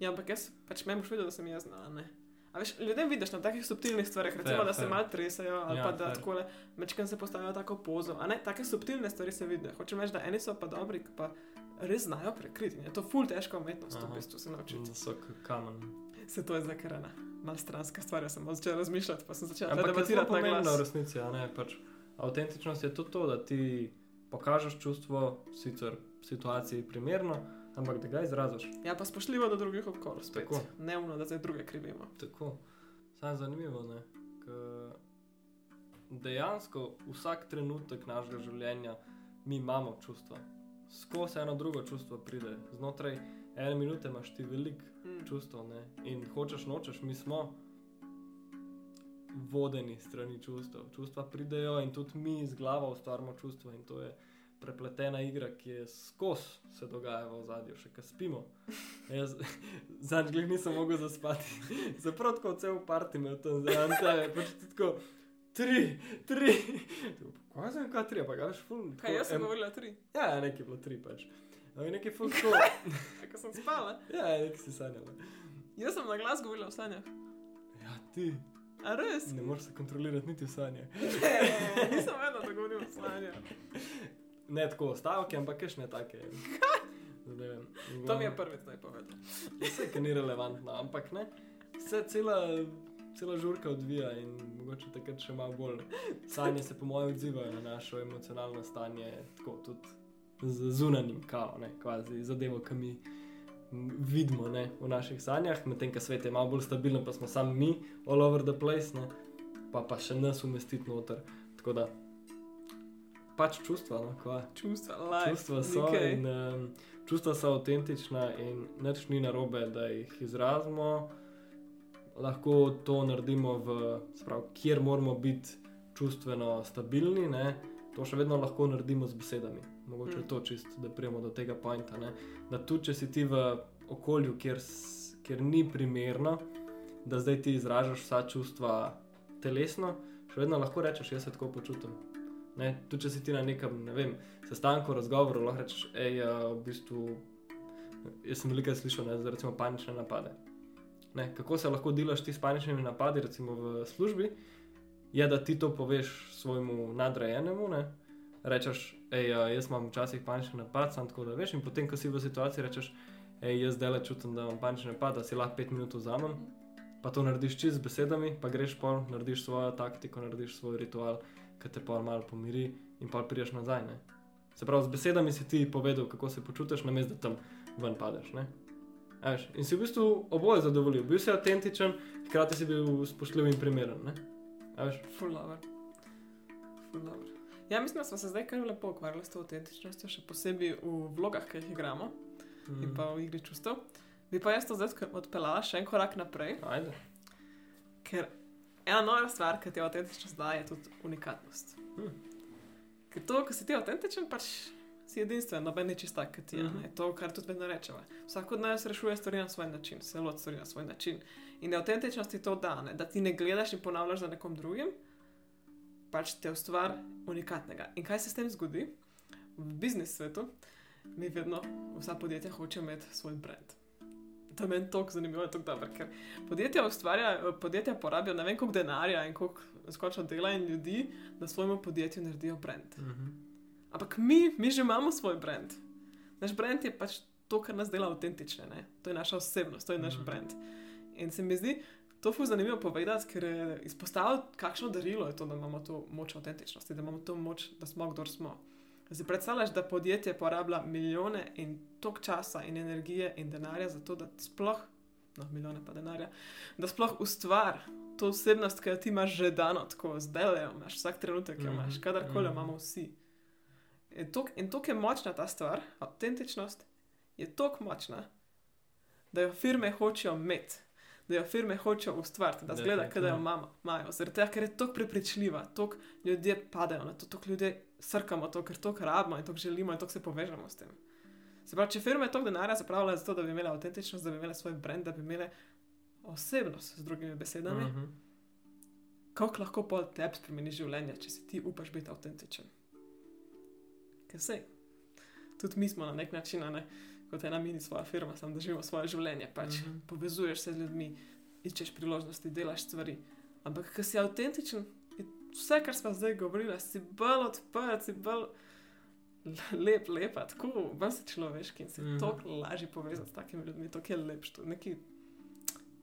Ja, ampak jaz pač me boš videl, da sem jaz znala. Ne? A veš, ljudem vidiš na takih subtilnih stvareh, recimo, Fair, da se fair. malo tresajo ali Ja, pa da tako mečkam se postavijo tako pozo. A ne, take subtilne stvari se vidijo. Hočem reči, da eni so pa dobri, pa res znajo prekriti. Je to ful težka umetnost, v Aha. bistvu se naučiti. Da so kamen. Se to je zdaj kar ena mal stranska stvar, jaz sem malo začela razmišljati, pa sem začela Ampak debatirati na pomembno v glas. resnici, a ne pač. Avtentičnost je tudi to, da ti pokažeš čustvo, sicer v situaciji primerno, ampak da ga izraziš. Ja, pa spoštljivo do drugih okolij. Tako. Ne umno, da zdaj druge krivimo. Tako. Samo je zanimivo, ne? K dejansko vsak trenutek našega življenja mi imamo čustva. Skozi eno drugo čustvo pride. Znotraj ene minute imaš ti veliko Mm. čustev ne? in hočeš nočeš, mi smo vodeni strani čustev. Čustva pridejo in tudi mi z glavo ustvarjamo čustva in to je prepletena igra, ki je skozi se dogaja v zadju, še kaj spimo. [laughs] Jaz zadnjič nisem mogel zaspati, [laughs] zapravo tako cel parti me tam zraven tebe, pač tako. Tri, tri. Kaj sem, kaj tri, pa ga veš, ful. Kaj, jaz sem govorila tri, Ja, ja, nekaj je bilo tri pač. Ampak nekaj ful tako. [laughs] ko sem spala. Ja, nekaj si sanjala. Jaz sem na glas govorila v sanjah. Ja, ti. A res? Ne moreš se kontrolirati niti v sanjah. Ne, [laughs] nisem vedela, da govorim v sanjah. Ne tako stavke, ampak keš ne take. Vem. To mi je prvič zdaj povedal. Vse, ki ni relevantno, ampak ne. Vse cela cela žurka odvija in mogoče takrat še malo bolj. Sanje se, po mojem, odzivajo na našo emocionalno stanje, tako tudi z zunanjim, kao, ne, kvazi zadevo, ki mi vidimo ne, v naših sanjah, medtem ko svet je malo bolj stabilen, pa smo sami mi, all over the place, ne, pa pa še nas umestiti noter. Tako da pač čustva, no, kva. Čustva, life, Čustva so, nekaj. in, um, čustva so avtentična in nič ni narobe, da jih izrazimo. Lahko to naredimo, v, sprav, kjer moramo biti čustveno stabilni. Ne? To še vedno lahko naredimo z besedami. Mogoče Mm. je to čist, da prijemo do tega pointa. Ne? Da tudi, če si ti v okolju, kjer, kjer ni primerno, da zdaj ti izražaš vsa čustva telesno, še vedno lahko rečeš, jaz se tako počutim. Ne, tudi če si ti na nekem, ne vem, sestanku, razgovoru, lahko rečeš, hej, v bistvu, jaz sem veliko slišal, ne, za recimo panične napade. Ne, kako se lahko delaš ti s paničnimi napadi, recimo v službi, je, da ti to poveš svojemu nadrejenemu, ne, rečeš, hej, jaz imam včasih panični napad, sam tako da veš, in potem, ko si v situaciji, rečeš, hej, jaz zdaj le čutim, da imam panični napad, da si lahko pet minut vzamem. Pa to narediš čist z besedami, pa greš pol, narediš svojo taktiko, narediš svoj ritual, ki te pol malo pomiri in pa prideš nazaj. Ne? Se pravi, z besedami si ti povedal, kako se počutiš, namesto da tam ven padeš. ne. Veš, in si v bistvu oboje zadovoljil. Bil si avtentičen, hkrati si bil spoštljiv in primeren. ne. Veš, Ful dobro. Ful dobro. Ja, mislim, da smo se zdaj kar lepo ukvarjali s to avtentičnostjo, še posebej v vlogah, ki jih igramo Mhm. in pa v igri čustev. Bi pa jaz to zdaj odpeljala še en korak naprej, Ajde. ker ena nova stvar, ki ti avtentičnost daje, je tudi unikatnost. Hm. Ker to, ko si ti avtentičen, pač si edinstven, noben je čist tak, kot ti je. Mm -hmm. To, kar tudi vedno rečemo. Vsak od nas rešuje stvari na svoj način, se loti stvari na svoj način. In avtentičnost ti to da, ne? da ti ne gledaš in ponavljaš za nekom drugim, pač te ustvar unikatnega. In kaj se s tem zgodi? V biznis svetu mi vedno, vsa podjetja hočejo imeti svoj brand. To je meni tako zanimivo, tako dobro, ker podjetja ustvarjajo, podjetja porabijo ne vem koliko denarja in koliko skočno dela in ljudi, da svojemu podjetju naredijo brand. Mhm. Ampak mi, mi že imamo svoj brand. Naš brand je pač to, kar nas dela avtentične, ne? to je naša osebnost, to je naš Mhm. brand. In se mi zdi to fuz zanimivo povedati, ker je izpostavljati, kakšno darilo je to, da imamo to moč avtentičnosti, da imamo to moč, da smo, kdo smo. Si predstavljaš, da podjetje porablja milijone in tok časa in energije in denarja za to, da sploh, no, milijone pa denarja, da sploh ustvar to osebnost, ki jo ti imaš že dano, tako zdaj le imaš, vsak trenutek jo imaš, Mhm, kadarkoli jo mhm. imamo vsi. In tok- In tako je močna ta stvar, avtentičnost je tako močna, da jo firme hočejo imeti, da jo firme hočejo ustvariti, da zgleda, da jo imamo- imajo. Zaradi tega, ker je tako prepričljiva, tako ljudje padajo na to, tako ljudje srkamo to, ker to rabimo in to želimo in to se povežemo s tem. Se pravi, če firme toliko denarja zapravljajo za to, da bi imele avtentičnost, da bi imele svoj brand, da bi imele osebnost, z drugimi besedami, mm. Mhm. kako lahko pol tebi spremeni življenje, če si ti upaš biti avtentičen. Ker se, tudi mi smo na nek način, ne, kot ena mini svoja firma, samo da živimo svoje življenje. Pač mm. -hmm. povezuješ se z ljudmi, iščeš priložnosti, delaš stvari. Ampak, ker si avtentičen, vse, kar smo zdaj govorili, si bolj odprt, si bolj [laughs] lep, lepa, tako, bolj si človeški in si mm. -hmm. toliko lažje povezati s takimi ljudmi, to je lepš, to nekaj,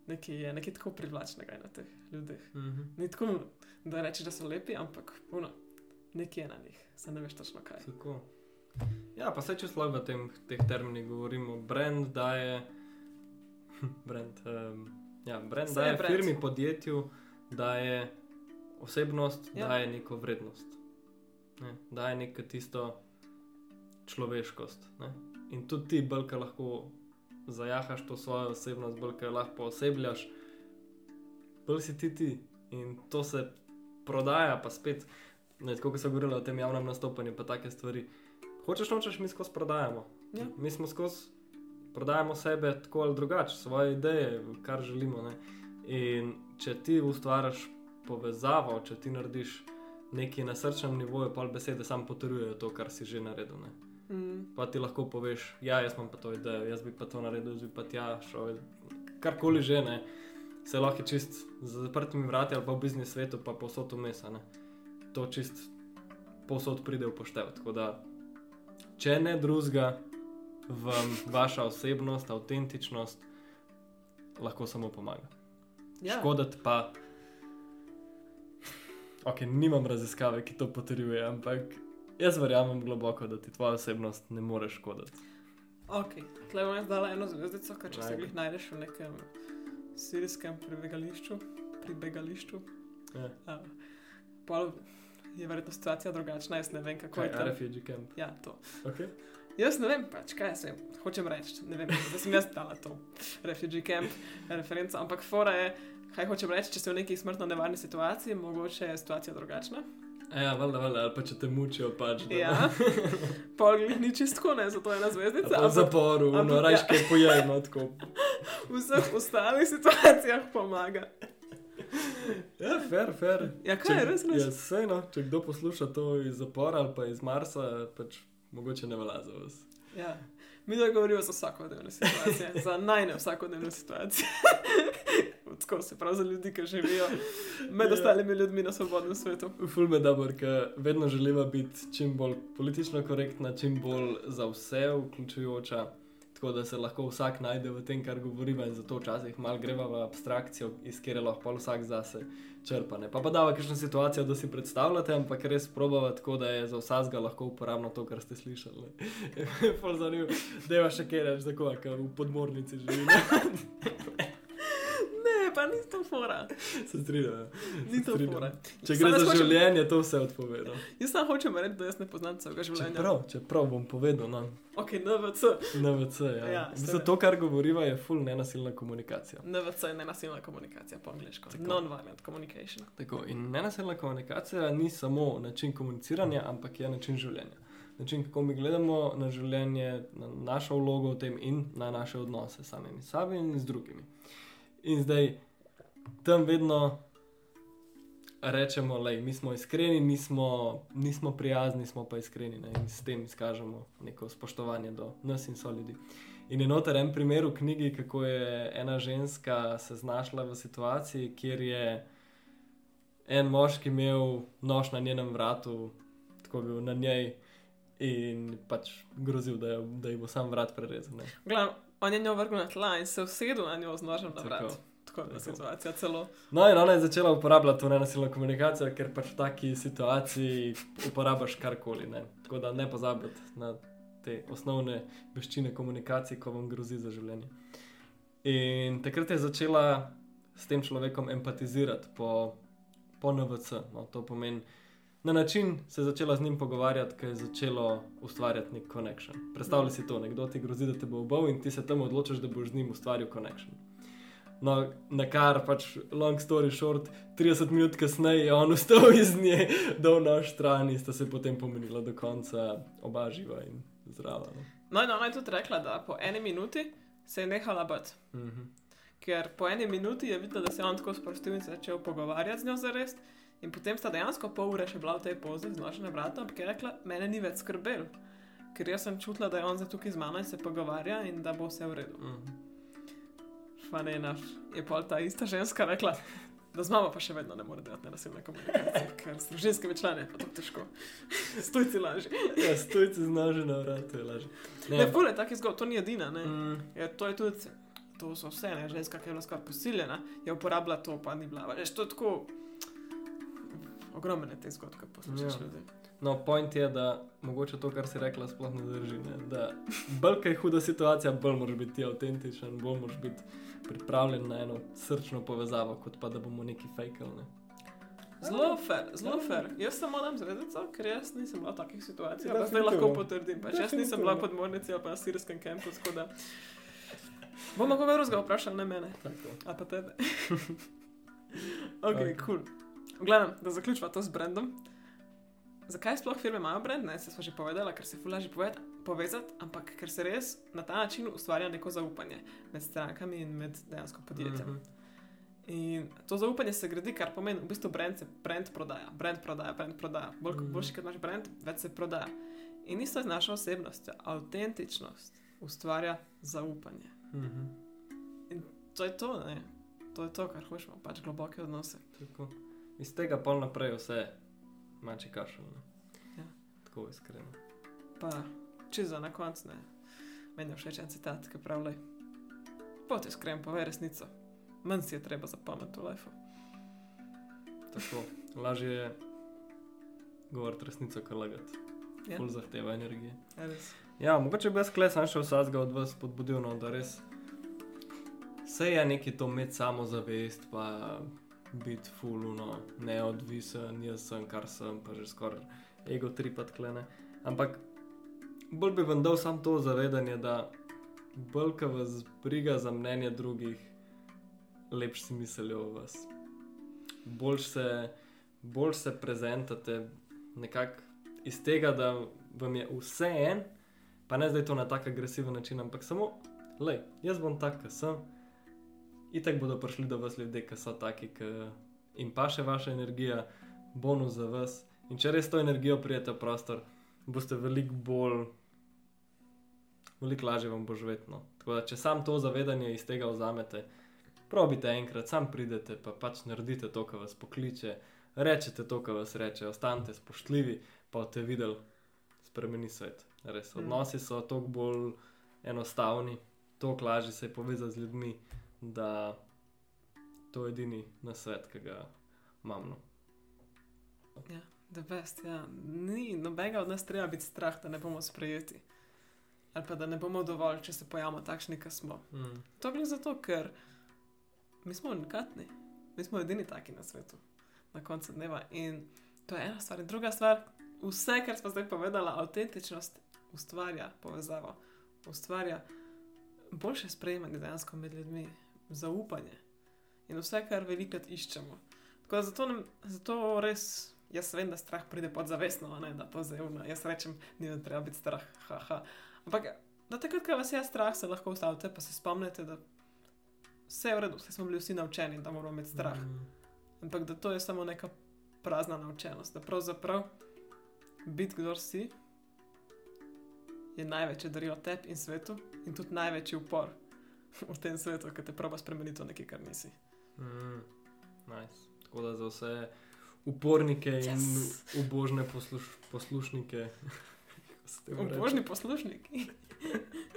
nekaj je, nekaj tako privlačnega je na teh ljudeh. Mhm. Ni tako, da rečeš, da so lepi, ampak puno, nekaj je na njih, se ne veš točno kaj. Tako. Ja, pa se če slabo v tem, teh terminih govorimo, brand daje. brand, um, ja, brand je daje brand. firmi, podjetju, daje osebnost, Ja. daje neko vrednost, ne? daje neko tisto človeškost. Ne? In tudi ti, bolj lahko zajahaš to svojo osebnost, bolj lahko osebljaš, bolj si ti ti. In to se prodaja, pa spet, ne, tako kot so govorili o tem javnem nastopanju, pa take stvari. Hočeš, nočeš, mi skozi prodajamo. Ja. Mi smo skozi prodajamo sebe tako ali drugače, svoje ideje, kar želimo. Ne? In če ti ustvariš povezavo, če ti narediš nekaj na srčnem nivoju, pa besede samo potrjujejo to, kar si že naredil. Ne? Mm. Pa ti lahko poveš, ja, jaz imam pa to idejo, jaz bi pa to naredil, jaz bi pa tja šel, karkoli že ne. Se lahko čist z zaprtimi vrati ali pa v biznis svetu, pa povsod vmes. a ne. To čist povsod pride v poštev. Tako da, če ne drugega, vam vaša osebnost, avtentičnost lahko samo pomaga. Ja. škoditi pa. Ok, nimam raziskave, ki to potrjuje, ampak jaz verjamem globoko, da ti tvoja osebnost ne more škoditi. Ok, tle bom jaz dala eno zvezdico, ker če se Ajde. jih najdeš v nekem sirijskem pribegališču, pribegališču, Ja. uh, pol je verjetno situacija drugačna, jaz ne vem, kako Kaj je tam. refugee camp? Ja, to. Okay. Jaz ne vem, pač, kaj jaz vem, hočem reči, ne vem, da sem jaz dala to refugee camp referenco, ampak fora je, kaj hočem reči, če si v neki smrtno nevarni situaciji, mogoče je situacija drugačna. Ja, valjda, valjda, ali pa če te mučijo, pač. Da, Ja, [laughs] pol glih ni čistko, ne, zato je ena zvezdica. v ampak- zaporu, no, ampak- rajš ja. kaj pojejmo, tako. V vseh ostalih situacijah pomaga. Ja, fair, fair. Ja, kaj je res, res? Ja, vseeno, če kdo posluša to iz zapora ali pa iz Marsa, pač mogoče ne velja za vas. Ja. Mi da govorimo za vsakodnevne situacije, za najne vsakodnevne situacije. [laughs] Tako se pravi za ljudi, ki živijo med Ja. ostalimi ljudmi na svobodnem svetu. Ful me dobro, ker vedno želiva biti čim bolj politično korektna, čim bolj za vse vključujoča. Tako da se lahko vsak najde v tem, kar govoriva, in zato včasih malo greva v abstrakcijo, iz kjer lahko vsak zase črpa. Ne. Pa pa dava kakšno situacijo, da si predstavljate, ampak res probava tako, da je za vsakega lahko uporabno to, kar ste slišali. [laughs] Pol zanimivo, da je še kaj reči, tako, ker v podmornici živim. [laughs] Pa ni to fora. se strinjam. Ni se to fora. Če gre za hočem- življenje, to vse odpove. No. Jaz samo hočem reči, da jaz ne poznam celega življenja. Čeprav, čeprav bom povedal, no. Ok, NVC. NVC, ja. Ja, ja seveda. to, kar govoriva, je full nenasilna komunikacija. NVC je nenasilna komunikacija po angliško. Non-violent communication. Tako, in nenasilna komunikacija ni samo način komuniciranja, ampak je način življenja. Način, kako mi gledamo na življenje, na našo vlogo v tem in na naše odnose s samimi sebi in z drugimi. In zdaj tam vedno rečemo, da mi smo iskreni, mi smo, nismo prijazni, smo pa iskreni ne? in s tem izkažemo neko spoštovanje do nas in so ljudi. In je noter en primer v knjigi, kako je ena ženska se znašla v situaciji, kjer je en moški imel nož na njenem vratu, tako bil na njej. In pač grozil, da, je, da ji bo sam vrat prerezal. Glavno, on je njo vrgel na tla in se usedel na njo z nožem na Tako. vrat. Tako je bila Tako. situacija celo. No, in ona je začela uporabljati to nenasilno komunikacijo, ker pač v taki situaciji uporabiš karkoli. Ne? Tako da ne pozabite na te osnovne veščine komunikacije, ko vam grozi za življenje. In takrat je začela s tem človekom empatizirati po, po NVC. No, to pomeni, na način se je začela z njim pogovarjati, ker je začelo ustvarjati nek connection. Predstavljaj si to, nekdo ti grozi, da te bo ubil in ti se tam odločiš, da boš z njim ustvaril connection. No, na kar pač, long story short, 30 minut kasneje je on vstal iz nje, dal nož stran in sta se potem pomenila do konca, oba živa in zdrava. No. No, in ona je tudi rekla, da po eni minuti se je nehala bati. Mm -hmm. Ker po eni minuti je videla, da se je on tako sprostil in se začel pogovarjati z njo za res. In potem sta dejansko pol ure še bila v tej pozi z na vratu, ampak je rekla, mene ni več skrbel. Ker jaz sem čutila, da je on zdaj tukaj z mano in se pogovarja in da bo vse v redu. Mm -hmm. Fanena, je pa ta ista ženska rekla, da z mamo pa še vedno ne more delati nenasilne komunikacije, [laughs] ker s družinskimi člani je pa to težko. Stojci lažje. Ja, stojci z nožem na vratu je lažje. Ne, ful je taki zgodb, to ni edina, ne. Mm, Ja, to je tudi, to so vse, ne, ženska, ki je bila skoraj posiljena, je uporabila to, pa ni bila. Veš, to je tako. Ogromne te zgodbe, poslušaš Ja. ljudi. No, point je, da mogoče to, kar si rekla, sploh ne drži. Ne? Da bolj kaj huda situacija, bolj moraš biti avtentičen, bolj moraš biti pripravljen na eno srčno povezavo, kot pa da bomo neki fejkali. Ne? Zelo fair, zelo fair. Jaz samo dam zvezdico, ker jaz nisem bila v takih situacijah. Ja, Ja, zdaj lahko potrdim. Pač jaz nisem bila v podmornici ali pa na sirijskem kampu, tako da. Bomo koga drugega vprašali, ne mene, Tako. ali pa tebe. [laughs] ok, kul. Cool. V glavnem, da zaključiva to s brandom. Zakaj sploh firme imajo brand? Ne, se smo že povedali, ker se fulaži povezati, ampak ker se res na ta način ustvarja neko zaupanje med strankami in med dejansko podjetjem. Mhm. In to zaupanje se gradi, kar pomeni, v bistvu brand se brand prodaja, brand prodaja, brand prodaja. Bolj kot Mhm. boljši, kot imaš brand, več se prodaja. In isto je z našo osebnostjo. Avtentičnost ustvarja zaupanje. Mhm. To je to, ne? To je to, kar hočemo, pač globoke odnose. Tako. Iz tega pol naprej vse mači kašel. ne. Ja. Tako iskreno. Pa, če za na koncu ne. Meni je všeč en citat, ki pravi: Pot iskren, povej resnico. manj si je treba zapomniti v lifeu. Tako, lažje je govoriti resnico, kot lagati. Ja. Ful zahteva energije. Ja. Ja, mogoče bi jaz klesal še vsakega od vas podbudil, no, da res vse je neki to imeti samozavest, pa biti fuluno, neodvisen, jaz sem kar sem, pa že skoraj ego tripat klene. Ampak bolj bi vam dal samo to zavedanje, da bolj, ko vas briga za mnenje drugih, lepš si mislijo o vas. Bolj se, bolj se prezentate nekako iz tega, da vam je vse en, pa ne zdaj to na tak agresiven način, ampak samo, le, jaz bom tak, kot sem. Itek bodo prišli do vas ljudje, ki so taki, ki jim pa še vaša energija, bonus za vas. In če res to energijo prijete v prostor, boste veliko bolj, veliko lažje vam bo živeti. No. Tako da, če sam to zavedanje iz tega vzamete, probite enkrat, sam pridete, pa pač naredite to, kar vas pokliče, rečete to, kar vas reče, ostanite spoštljivi, pa boste videli, spremeni svet. Res, Mm. odnosi so toliko bolj enostavni, toliko lažje se je povezati z ljudmi, da to je edini na svet, ki ga imam. No. The best, ja. Ni nobenega od nas treba biti strah, da ne bomo sprejeti. Ali pa da ne bomo dovolj, če se pojavimo takšni, kot smo. Mm. To gre zato, ker mi smo unikatni, mi smo edini taki na svetu, na koncu dneva. In to je ena stvar. In druga stvar, vse, kar smo zdaj povedali, avtentičnost ustvarja povezavo, ustvarja boljše sprejemanje dejansko med ljudmi, zaupanje in vse, kar velikrat iščemo. Tako da zato, nam, zato res. Jaz vem, da strah pride podzavestno, ne da to zevno. Jaz rečem, ni da treba biti strah. Ha, ha. Ampak da takrat, ko vas je strah, se lahko ustavite, pa se spomnite, da vse je v redu, vse smo bili vsi naučeni, da moramo imeti strah. Mm. Ampak da to je samo neka prazna naučenost, da pravzaprav biti kdo si je največje darilo tebi in svetu, in tudi največji upor [laughs] v tem svetu, ki te proba spremeniti v nekaj, kar nisi. Mm. Nice. Tako da za vse upornike yes. in ubožne posluš, poslušnike. [laughs] kako se temu reče? Božni poslušniki.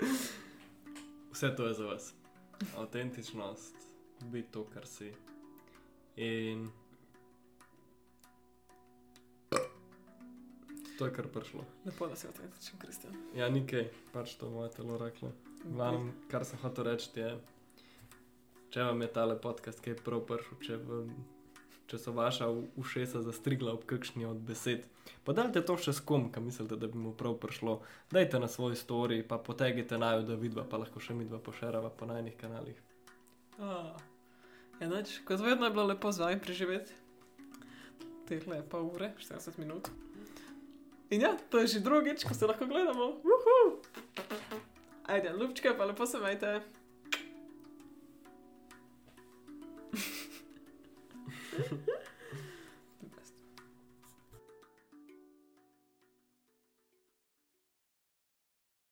[laughs] Vse to je za vas. Autentičnost, biti to, kar si. In to je kar prišlo. Lepo, da si avtentičen, Kristjan. Ja, nikaj, pač to moje telo reklo. Glavno, kar sem hotel reči, je, če vam je tale podcast kaj prav prišel, če, vam, če so vaša ušesa zastrigla ob kakšni od besed, pa dajte to še s kom, ki mislite, da bi mu prav prišlo. Dajte na svoj story, pa potegite naju, da vidva, pa lahko še midva pošerava po najnih kanalih. Oh. Enač, kot vedno je bilo lepo z vami preživeti. Te lepa ure, 40 minut. In ja, to je že drugič, ko se lahko gledamo. Uhu. Ajde, ljubčke, pa lepo se majte. [laughs]